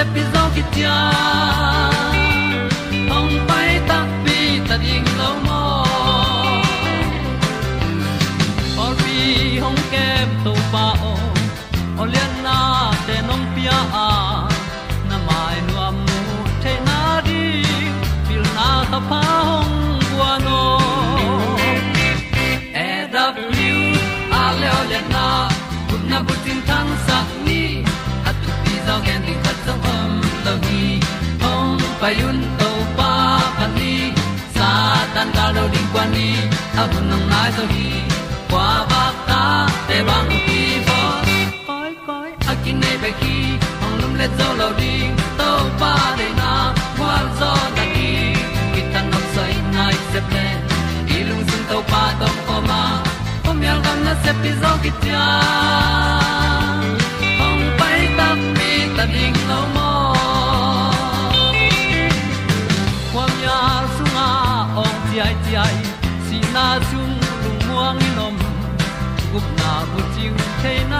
yal gam na se ki tia bu nang đi qua gi kwa ba ta te bang ki bo koi koi a kin nei be ki ong lum le zo lo di to pa de na kwa zo ta ki ki ta nok sai nai se ple i lung sun to pa tom ko ma. Pom yal gam na se pi zo ki tia chiu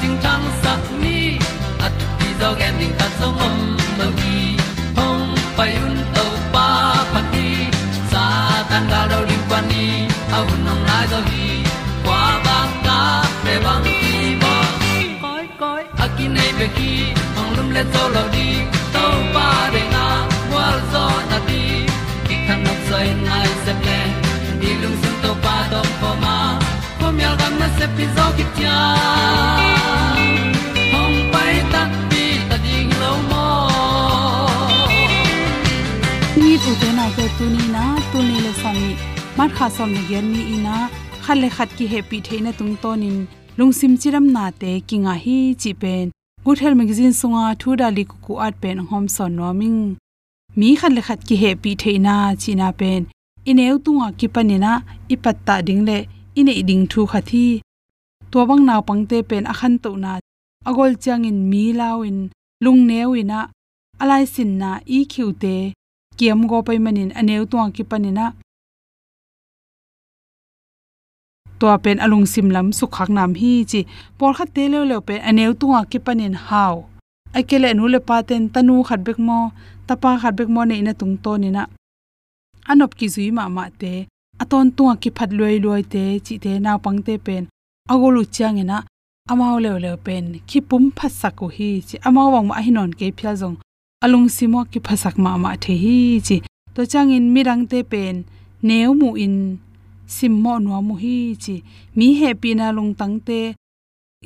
ting tang sắc ni at ti zo gen ding ta sống om lo gi hong pai un to pa pa ti. Sa tan ga do ri pa ni. Au nong lai do gi kwa ba ta pe bang ki bo koi koi a ki nei khi, ki ong lum le zo lo di to pa de na wa zo na ti. Ki kan nok sai nai se ple ni lung sun to pa do po ma. Pom yal gam na se pi zo ki tia kha som ni gen ni ina khal le khat ki happy theina tung tonin lungsim chiram na te, kinga hi chi pen. Good health magazine sunga thu dali ku ku at pen hom son noming mi khat le khat ki happy theina china pen. Ineu tunga ki panina ipatta dingle ine ding thu khathi to bang naw pangte pen akhan to na. Agol changin mi lawin lung newina alai sin na e i khiute kiam go pai manin aneu to ki panina. To pen alung sim lam su khak nam hi chi por kha te le le pen aneu tu ki panin haw akele nu le paten tanu khat bek mo, tapa khat bek mo ne ina tung to ni na. Anop ki zui ma ma te, aton tu ki phat loi loi te chi te na pang te pen agolu chang ina amao le le pen ki pum phat saku hi chi amao wang ma hinon ke phya jong alung simo ki phasak ma ma the hi chi to chang in mirang te pen, neu mu in simmo no mu hi chi mi happy na lung tang te,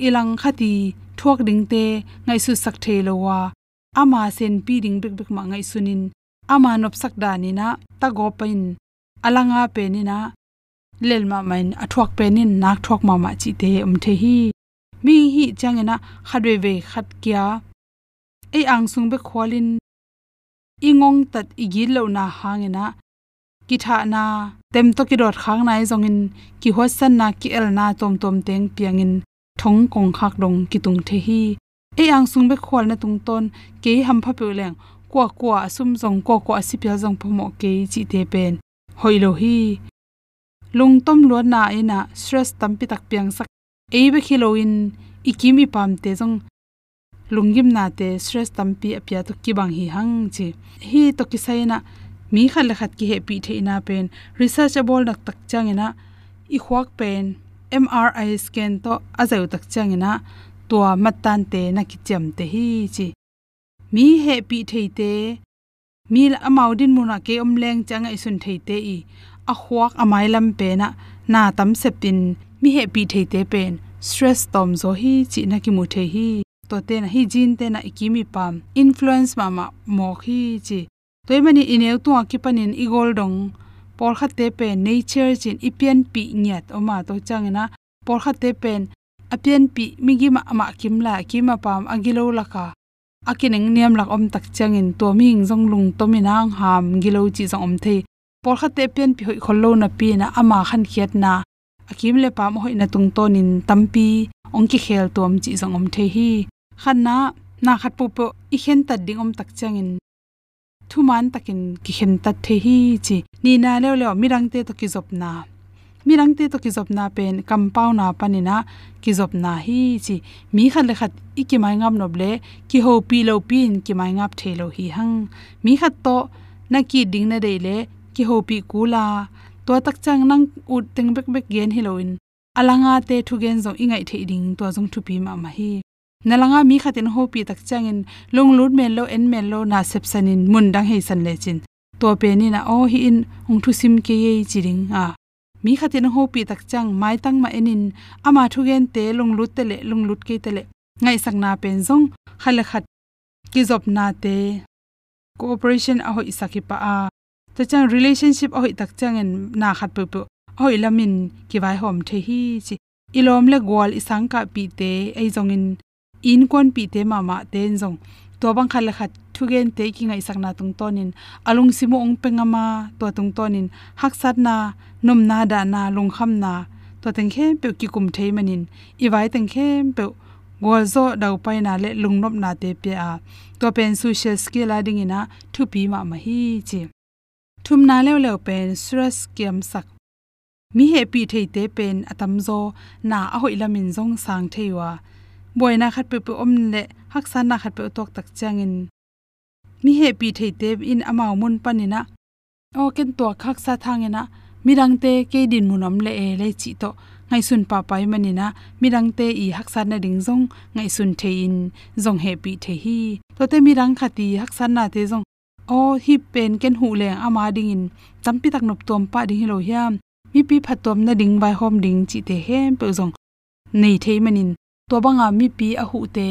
ilang khati thuak ding te, ngai su sak the lowa ama sen pi ding bek bek ma ngai sunin. Ama nop sak da ni na, ta go pain. Alanga pe ni na, lel ma main athuak pe ni, nak thuak ma ma chi te um the hi. Mi hi changena khadwe ve khat kya. E ang sung be khwalin. Ingong tat igil lo na hangena kitha na tem to ki dot khang nai zong in, ki hosan na ki el na tom tom teng piang in, thong kong khak dong ki tung the hi. E ang sung be khol na tung ton, ke ham pha pe leng, kwa kwa sum zong ko ko asipya zong phomo ke chi te pen hoilo hi. Lung tom lo na e ina stress tampi tak piang sak e be khiloin ikimi pam te zong. Lungim na te stress tampi apya to ki bang hi hang chi. Hi to ki saina mi khal khat ki he pi the ina pen researchable nak tak changena i khwak pen mri scan to azau tak changena to matan te na ki chem te hi chi mi he pi thei te mi amau din muna ke om leng changa isun thei te i a khwak amai lam pe na na tam septin, mi he pi thei te pen stress tom zo hi chi na ki mu the hi to te na hi jin te na ikimi pam influence mama ma mo hi chi toy mani ineu tu akipanin igol dong. Por kha te pen nature chin ipian pi nyat. Oma to changena. Por kha te pen apian pi migi ma ma kimla kima pam agilo laka akining niam lak om tak changin. To ming jong lung to minang ham gilo chi jong om the por kha te pen pi hoi khollo na pi na ama khan khiat na. Akim le pam hoi na tung to nin tampi ong ki khel tom chi jong om the hi. Khan na na khat pu pu i khen ta ding om tak changin thuman takin ki khen ta the hi chi ni na le le mirang te to ki zop na mi mirang te to ki zop na pen compound na panina ki zop na hi chi mi khat le khat iki mai ngam no ble ki ho pi lo pin ki mai ngap the lo hi hang mi khat to na ki ding na de le ki ho pi kula to tak chang nang ut teng bek bek gen hiloin alanga te thu gen zo ingai the ding to jong thu pi ma ma hi nalanga mi khatin ho pi tak changin long lut men lo en men lo na sep sanin mun dang hei san le chin to pe ni na o hi in ong thu sim ke ye chiring a. Mi khatin ho pi tak chang mai tang ma enin ama thu gen te long lut te le long lut ke te le ngai sak na pen zong, khale khat ki job na te. Cooperation a hoi saki pa a. Ta chang relationship a hoi tak chang en na khat pu pu. Hoi lamin ki vai hom the hi chi. Ilom le gol isang ka pi te, ei zong in kon pi te ma ma ten jong to bang khal khat thugen te ki ngai sakna tung tonin. Alung simu ong pengama to tung tonin. Hak sat na, nom na da na, lung kham na. To teng khe pe ki kum thei manin. I wai teng khe pe gol zo dau pai na le lung nop na te pe a. To pen social skill a ding ina, thu pi ma ma hi chi. Thum na lew lew pen stress kiam sak. Mi he pi thei te pen atam zo na a hoi lamin zong sang theiwa boina khat pe pe om le na khat pe tok tak changin mi he pi thei te in amao mun panina. O ken to khak sa thangena mirang te ke din munom le e le chi to. Ngai sun pa pai manina. Mirang te i hak na ding zong. Ngai sun the in. Zong he pi the hi. To te mirang khati hak na te zong. O hi pen ken hu le ama ding in. Tampi tak nop tom pa ding lo hiam. Mi pi phatom na ding bai hom ding chi te hem pe zong. Nei thei manin to banga mi pi a hu te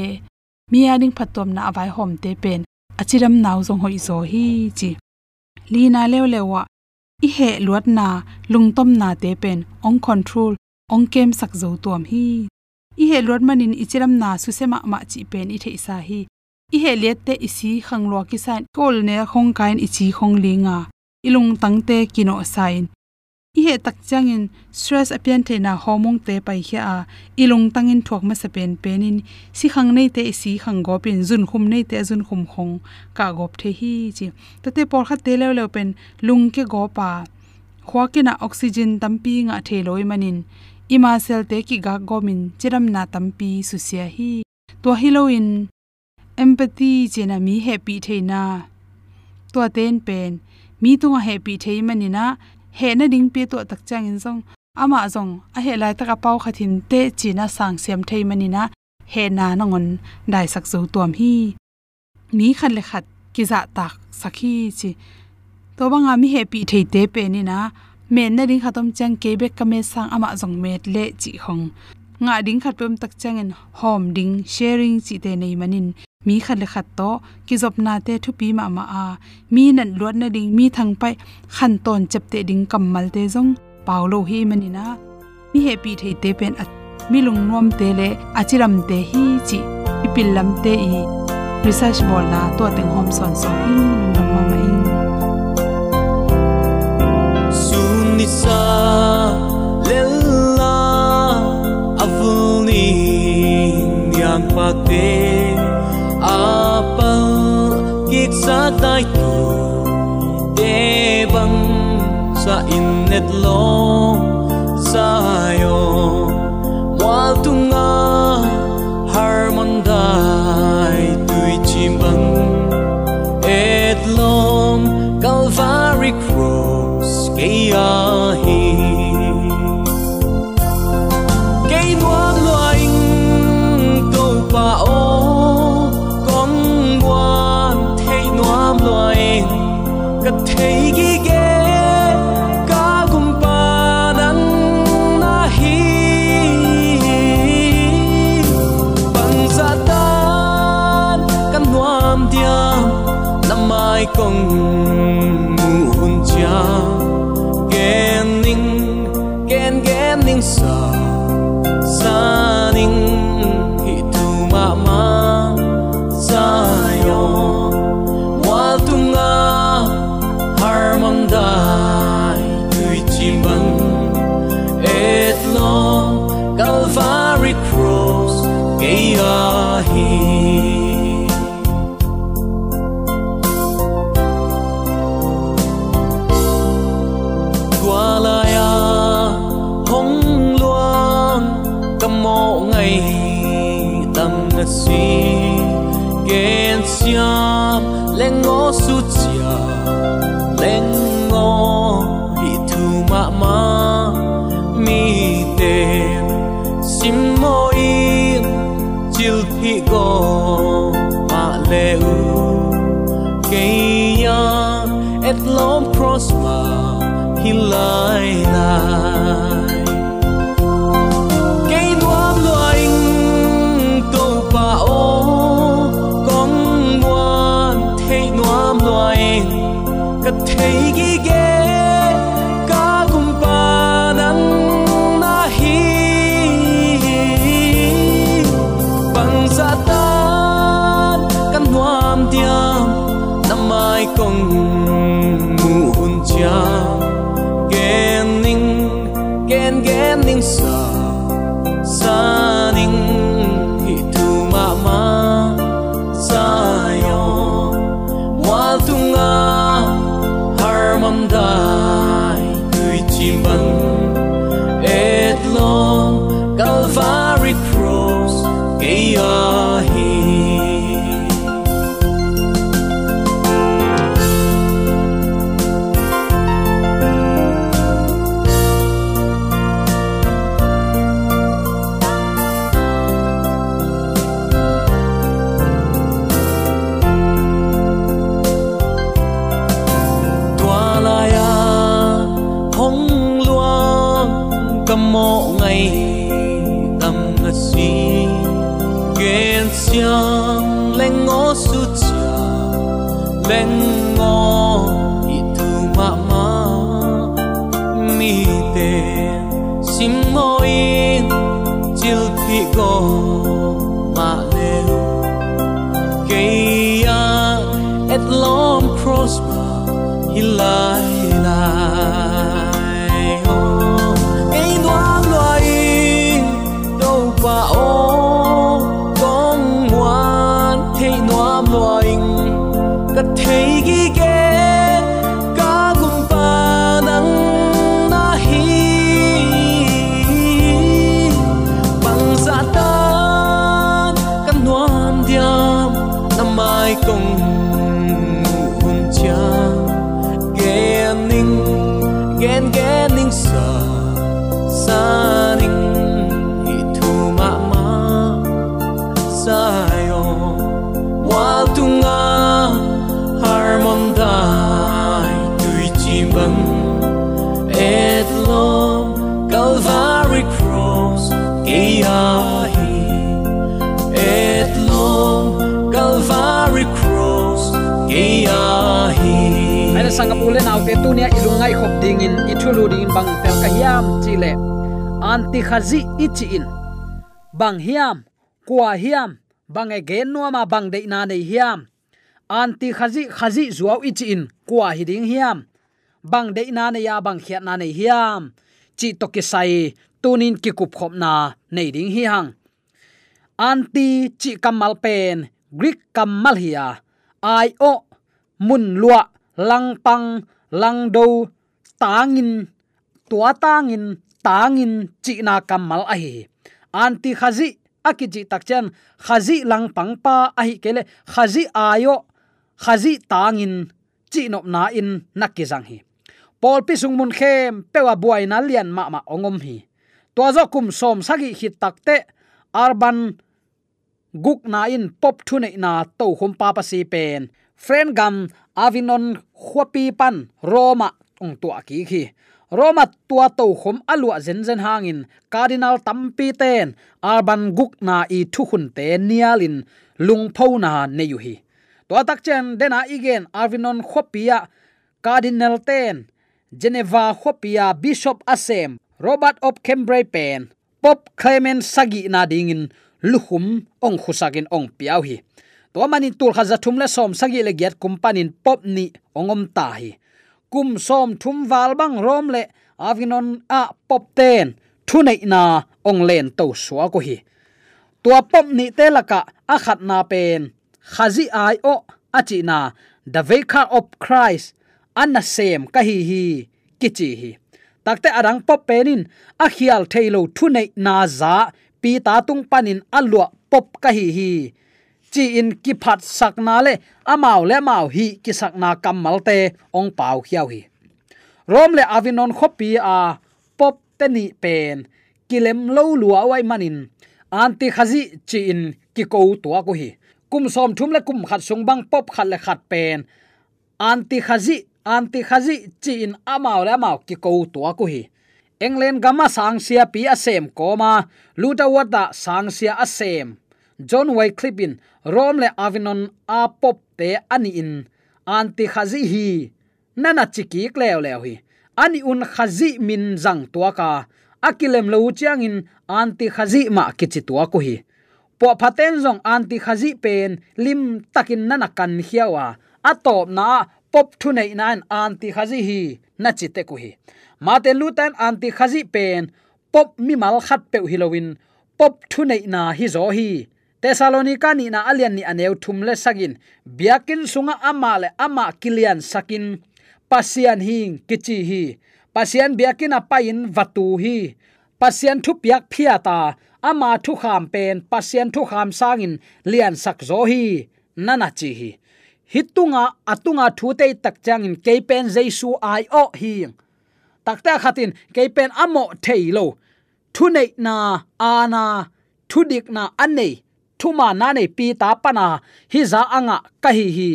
mi ading phatom na avai hom te pen achiram naw zong hoi zo hi chi li na lew lewa i he luat na lungtom na te pen ong control ong kem sak zo tom hi i he luat manin ichiram na su sema ma chi pen i thei sa hi i he let te isi khanglo ki san kol ne khong kain ichi khong linga ilung tangte kino sain i he tak changin stress apian the na homong te pai khia a ilung tangin thok ma sapen penin. Si khang nei te si khang go pin zun khum nei te zun khum khong ka gop the hi chi. Ta te por kha te lew lew pen lung ke go pa khwa ke na oxygen tampi nga the loi manin. Ima sel te ki ga go min chiram na tampi su sia hi. To hiloin empathy chena mi happy theina to ten pen, mi tunga happy the manina he na ding pe to tak chang in zong. Ama zong, a he lai taka pau khathin te china sang sem thei mani na he na na ngon dai sak zo tuam hi. Mi khan le khat ki za tak sakhi chi. To banga mi he pi thei te pe ni na. Men na ding khatom chang ke be ka me sang ama zong met le chi hong. Nga ding khat pem tak chang in home ding sharing chi te nei manin mi khat le khat to, ki zop na te thu pi ma ma a. Mi nan luat na ding, mi thang pai, khan ton chep te ding kamal te jong paulo hi manina mi happy thei te pen at. Mi lung nom te le, achiram te hi chi, ipil lam te i. Research bol na to teng hom son son in lung ma ma in. Sun ni sa lella avuni yang pa te. apal kik tai tu te bang sa innet lo sa yo wal tunga harmon dai tui chim bang et lom calvary cross, cây a căn nuông năm mai công mu hun cha. Et lom prosper hi lai chim mo in chil phi go ma leu cây et long prosper sanga pule tu nia tunia ilungai khop ding in ithulu ding bang tel ka hiam chile anti khazi ichi in. Bang hiam kwa hiam bang e gen no ma bang de na nei hiam. Anti khazi khazi zuaw ichi in kwa hi ding hiam. Bang de na nei ya bang khiat na nei hiam. Chi to ki sai tunin ki kup khop na nei ding hi hang anti chi kamal pen greek kamal hiya ai o mun lua lang pang lang do tangin tua tangin tangin chi na kamal a hi anti khazi akiji takchen khazi lang pangpa a hi kele khazi ayo, khazi tangin, chi nop na in nakizang hi. Pol pi sung mun khem, pewa buai na lian ma ma ongom hi. To zo kum som sagi hi takte arban guk na in pop thu nei na to khum pa pa si pen. Friend gam avinon khwapi pan, roma ong tua ki khi. Roma tua to khom alua zen zen hangin, cardinal tampi ten arban guk na i thu hun te nialin lung pho na ne yu hi. To tak chen dena igen arvinon khopia cardinal ten, geneva khopia bishop asem robert of cambrai pen pop clement sagi na dingin, luhum ong khusagin ong piau hi to manin tul khaza thum le som sagi le giat kumpanin pop ni ongom ta hi. Kum som thum wal bang rom le avinon a pop ten. Thu nei na ong len to suwa ko hi. Tua pop ni te laka a khat na pen. Khazi ai o achi na. The vicar of christ. Anna sem ka hi hi. Kichi hi. Takte arang pop penin a khial thailo thu nei na za. Pi ta tung panin alwa pop ka hi hi. Chi in ki phat sak na le amao le mau hi ki sak na kamal te ong pau khiao hi rom le avinon khopi a pop te ni pen kilem lo lua wai manin anti khazi chi in ki ko to ko hi kum som thum le kum khat sung bang pop khat le khat pen anti khazi anti khazi chi in amao le amao ki ko to ko hi england gama sang sia pi asem koma luta wata sang sia asem john wycliffe clipin rom le avinon a pop te ani in. Anti khazi hi. Nana chiki kleo leo hi. Ani un khazi min zang tua ka. Akilem lo chiang in anti khazi ma kichi tua ko hi. Po phaten zong anti khazi pen lim takin nana kan hiawa atop na pop thu nei nan anti khazi hi na chite ko hi. Mate lutan anti khazi pen pop mi mal khat pe hilowin pop thu nei na hi zo hi tesalonika ni na alian ni aneu thum le sagin biakin sunga ama le ama kilian sakin. Pasian hing kichi hi. Pasian biakin apain vatu hi. Pasian thu piak phia ta ama thu kham pen, pasian thu kham sangin lian sak zo hi. Nana chi hi. Hitunga, atunga thu te tak changin kepen jesu ai o hi. Takta khatin kepen amo theilo thu nei na ana thu dik na anei thuma na nei pi ta pana hi za anga ka hi hi.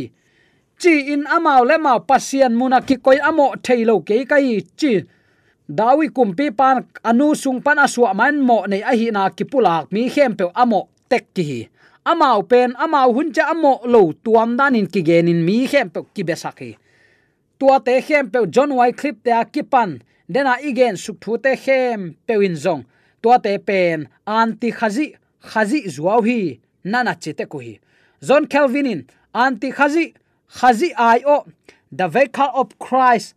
Chi in amao le ma pasian muna ki koi amo thailo ke kai chi. Dawi kumpi pan anu sung pan aswa man mo nei a hi na ki pulak mi khem pe amo tek ki hi. Amao pen, amao hun cha amo lo tuam danin ki genin mi khem pe ki besaki tua te khem pe john wycliffe te akipan dena igen suk thu te khem pe win zong. Tua te pen, anti khazi khazi zuaw hi nana chite ko hi john calvin in anti khazi khazi ai o, the vehicle of christ.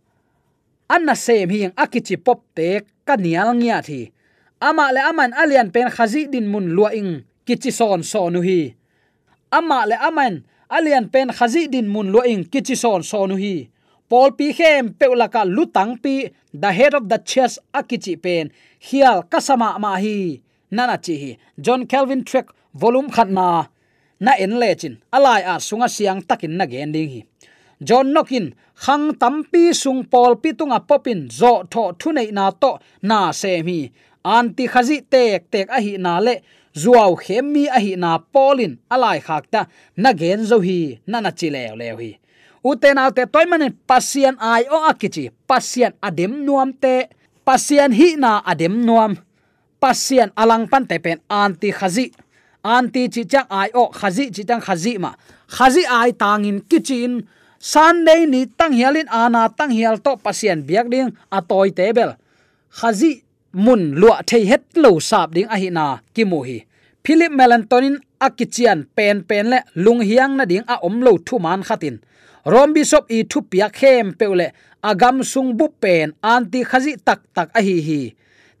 Anna sem hi akichi pop te, kanial ngia thi. Ama le aman, alian pen khazi din mun lua ing, kichi son sonu hi ama le aman, alian pen khazi din mun lua ing, kichi son sonu hi Paul pi khem peulaka lutang pi the head of the church akichi pen. Hial kasama ma hi nana chi hi john calvin trek volume khatna na en lechin alai a sunga siang takin na gen ding hi. John nokin, khang tampi sung pol pi tunga popin, zo tho thunei na to na se mi. Anti khazi tek tek a hi na le zuaw khem mi a hi na polin, alai khakta na gen zo hi nana chi le le hi uten autte toimane man pasian ai o akichi, pasian adem nuam te, pasian hi na adem nuam pasien alang pan te pen anti khazi. Anti chi chang ai o khazi, chi chang khazi ma. Khazi ai tangin kitchen sunday ni tang hialin, ana tang hial to pasien biak ding atoi tebel khazi mun lua thei het lo sap ding a hi na ki mu hi. Philip melantonin akichian pen pen le lung hiang na ding a om lo thu man khatin. Rom bishop i thu pia khem peule agam sung bu pen anti khazi tak tak a hi hi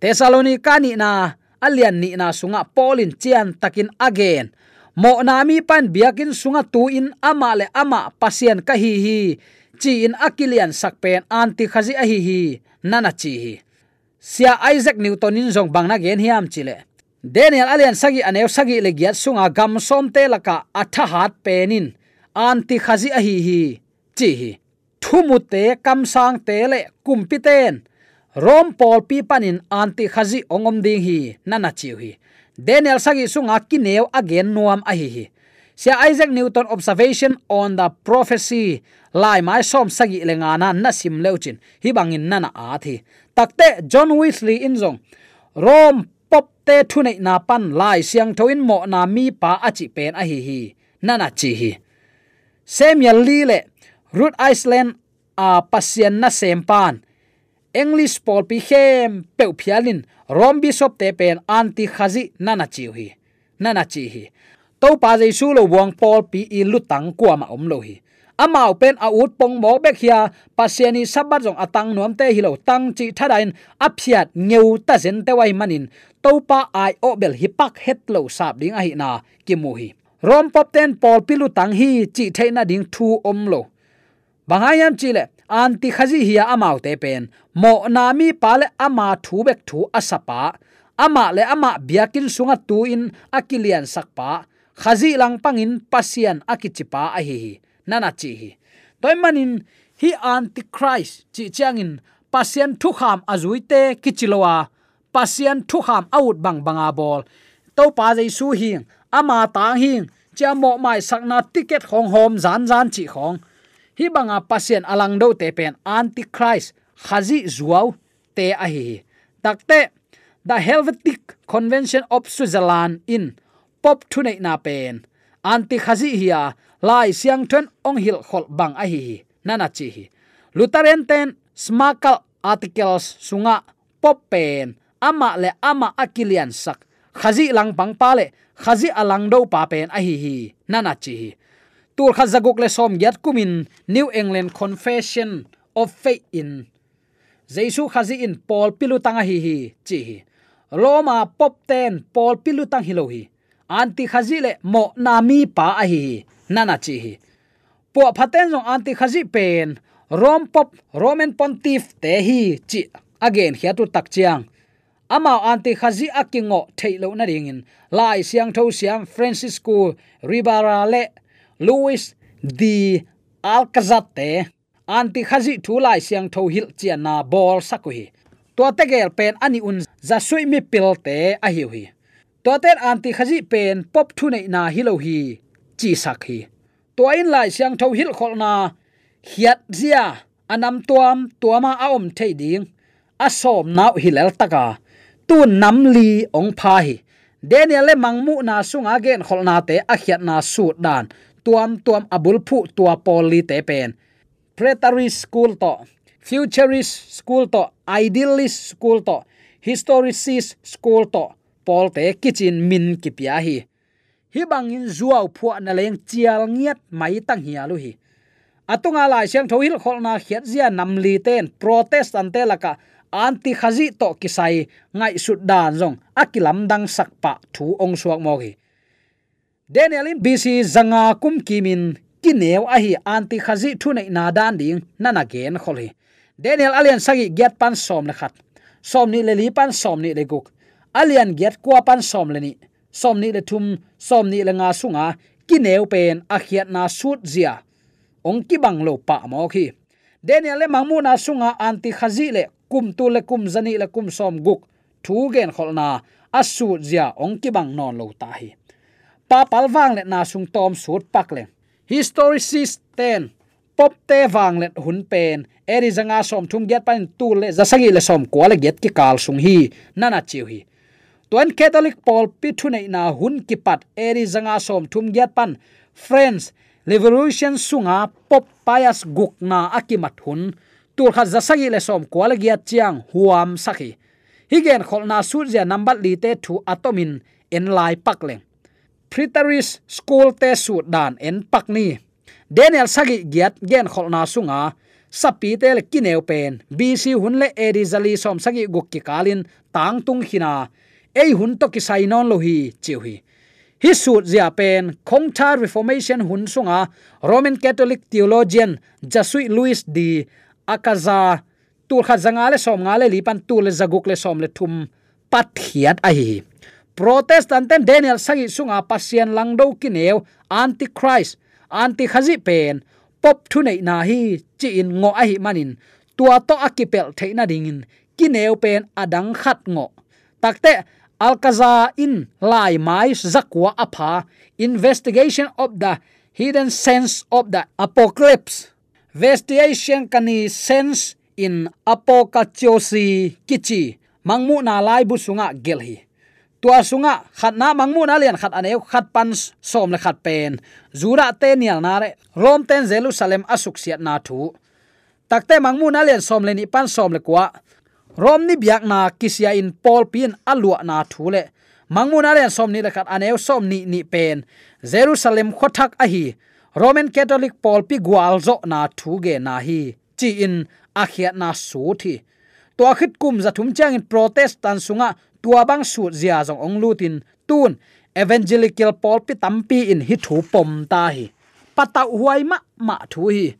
thessalonica ni na alian ni na sunga polin chian takin again. Mo na mi pan biakin sunga tu in ama le ama pasien ka hi hi. Chi in akilian sakpen anti khazi a hi hi, nana chi hi. Sia isaac newton in jong bangna gen hiam chile daniel alian sagi anew sagi le giat sunga gam som te laka atha hat penin. Anti khazi a hi hi, chi hi. Thumute kam sang te le kumpiten rom pol pi panin anti khazi ongom ding hi, nana chiu hi. Daniel sagi sunga kinew again nuam a hi. Hi sia isaac newton observation on the prophecy, lai mai som sagi lenga na na sim leuchin hi bangin nana a thi takte john wesley in zong. Rom pop te thunei na pan lai siang thoin mo na mi pa achi pen a hi hi nana chi hi. Samuel li le root iceland a pasien na sempan english pol pi khem pe phialin rom bishop te pen anti khazi nana chi hi nana chi hi to pa jai su lo wang pol pi i lutang kwa ma om lo hi. Amao pen a ut pong mo bek hia pasiani sabat jong atang nuam te hilo tang chi thadain aphiat ngeu ta zen te wai manin topa ai o bel hi pak het lo sap ding a hi na ki mu hi. Rom pop ten pol pilu tang hi, chi theina ding thu om lo bangayam chile anti khazi hiya amau te pen. Mo nami pale ama thu bek thu asapa. Ama le ama biakin sunga tu in akilian sakpa. Khazi lang pangin pasian akichipa a hi hi nana chi hi toy manin, hi antichrist chi changin pasian thu kham azuite kichilowa. Pasian thu kham out bang banga bol. To pa jai su hi ama ta hi cha mo mai sakna ticket khong hom zan zan chi khong hi banga pasien alang do te pen antichrist. Khazi zuaw te a hi takte the helvetic convention of switzerland in pop thunei na pen. Anti khazi hiya lai siang thon ong hil khol bang a hi nana chi hi. Lutheran ten smakal articles sunga pop pen. Ama le ama akilian sak. Khazi lang pang pa le. Khazi alang do pa pen a hi hi. Nana chi hi tur kha zaguk le som yat kumin new england confession of faith in. Jesu khazi in paul pilu tanga hi hi, chi hi. Roma pop ten paul pilu tang hi lo hi. Anti khazi le mo nami pa a hi nana chi hi. Po phaten jong anti khazi pen, rom pop roman pontiff te hi, chi. Again, hia tu tak chiang. Ama anti khazi akingo thailo na ringin lai siang tho siam francisco ribara le louis di alcazar te anti khazi thu lai siang tho hil chian na bol sakui to te gel pen ani un za sui mi pil te a hi hi. To ten anti khazi pen pop thu nei na hilo hi, chi sak hi. To in lai siang tho hil khol na, hiat zia, anam tuam, tuama a om thei ding. A som nau hilal taka tu nam li ong pha hi. Daniel le mangmu na sunga gen khol na te a khiat na su dan tuam tuam abul phu tua poli te pen. Preterist school to. Futurist school to. Idealist school to. Historicist school to. Pol te kitchen min kipia hi. Hi bangin zuaw phua na leng chial ngiat mai tang hi alu hi. Atunga lai siang thohil kholna khiat zia namli ten. Protestant te laka anti khazi to kisai ngai sut dan jong akilam dang sakpa thu ong suak mo daniel in bc zanga kum kimin kineu a hi anti khazi thu nei na dan ding nana gen kholi daniel alian sagi get pan som na khat. Som ni le li pan som ni le guk. Alian get kwa pan som le ni. Som ni le thum, som ni le nga sunga kineu pen a khiat na sut zia. Ong ki bang lo pa mo khi. Daniel le mangmu na sunga anti khazi le kum tu le kum zani le kum som guk. Thu gen kholna asu zia ong ki bang non lo ta hi pa pal wang le na sung tom sut pak le. Historicist ten, pop te wang le hun pen. Eri zanga som thum get pan tu le zasagi le som ko le get ki kal sung hi. Nana chiu hi. Tuan catholic paul pi thu nei na hun ki pat eri zanga som thum get pan. Friends, revolution sunga pop pias guk na akimat hun. Tur kha zasagi le som kwal gia chiang huam sakhi. Higen kholna sur ja number li te thu atomin en lai pak leng pritaris school te su dan en pakni daniel sagi giat gen kholna sunga sapi te le kineu pen. Bc hun le som sagi guk ki kalin tang tung hina. Ei hun to ki sai non lo hi chiu hi. Hi suit zia pen khongcha reformation hun sunga roman catholic theologian Jesuit louis D. akaza tur kha zanga le som nga le li tu le zaguk le som le thum pathiat a hi protestant ten daniel sangi sunga pasian langdo kineu, antichrist anti khazi pen, pop thu nei na hi, chi in ngo a hi manin, tua to akipel theina dingin kineu pen adang khat ngo. Takte alkaza in lai mai zakwa apha, investigation of the hidden sense of the apocalypse. Investigation kani sense in apokatiosi kichi, mangmu na lai bu sunga gelhi tua sunga khat na mangmu na lian khat aneu khat pan som le khat pen zura te nial na re rom ten jerusalem asuk siat na thu takte mangmu na lian som le ni pan som le kwa rom ni biak na kisia in pol pin alua na thu le mangmu na lian som ni le khat aneu som ni ni pen jerusalem khothak a hi roman catholic pol pi gwal zo na thu ge na hi chi in a khiat na su thi to khit kum za thum chang in protestant sunga tua bang su zia jong ong lutin tun, evangelical pulpit pi tampi in hi thu pom ta hi. Pata huai ma ma thu hi.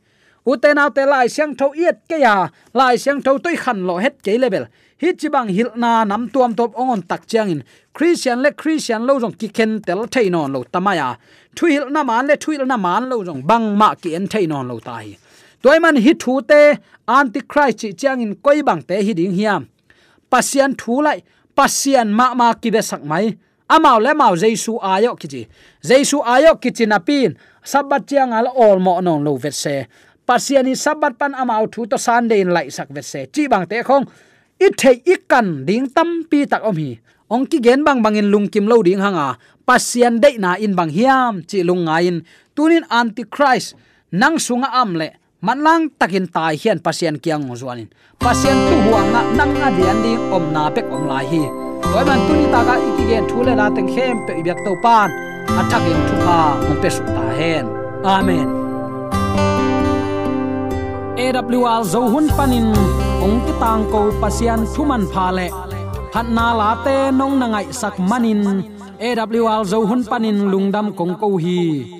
Uten out te lai siang tho yet ke ya, lai siang tho toi khan lo het ke level. Hi chi bang hil na nam tuam top ongon tak chiang in. Christian le christian lo jong ki ken tel thei non lo tamaya thuil na man le thuil na man lo jong bang ma ki en thei non lo ta hi. Toy man hi thu te, antichrist chi chiang in koi bang te hi ding hiam. Pasian thu lai pasian ma ma ki be sak mai. Amao le mau jesu ayo kichi. Jesu ayo kichi na pin. Sabat chiang al all mo non lo vet se. Pasiani sabat pan amao thu to sunday lai sak vet se. Chi bang te khong. I thei i kan ding tam pi tak om hi. Ong ki gen bang bangin lung kim lo ding hanga. Pasian dei na in bang hiam chi lung ngain tunin antichrist. Nang sunga am le manlang takin tai hian pasien kiang zuanin. Pasien tu huanga nang nga dian ding om na pek om lai hi. Toy man tuni ta ka ikigen thule la teng khem pe ibyak to pan. Athakin thu kha om pe su ta hen. Amen. AWR zo hun panin, ong ki tang ko pasian thuman pha le. Phat na la te nong na ngai sak manin. AWR zo hun panin lungdam kong ko hi.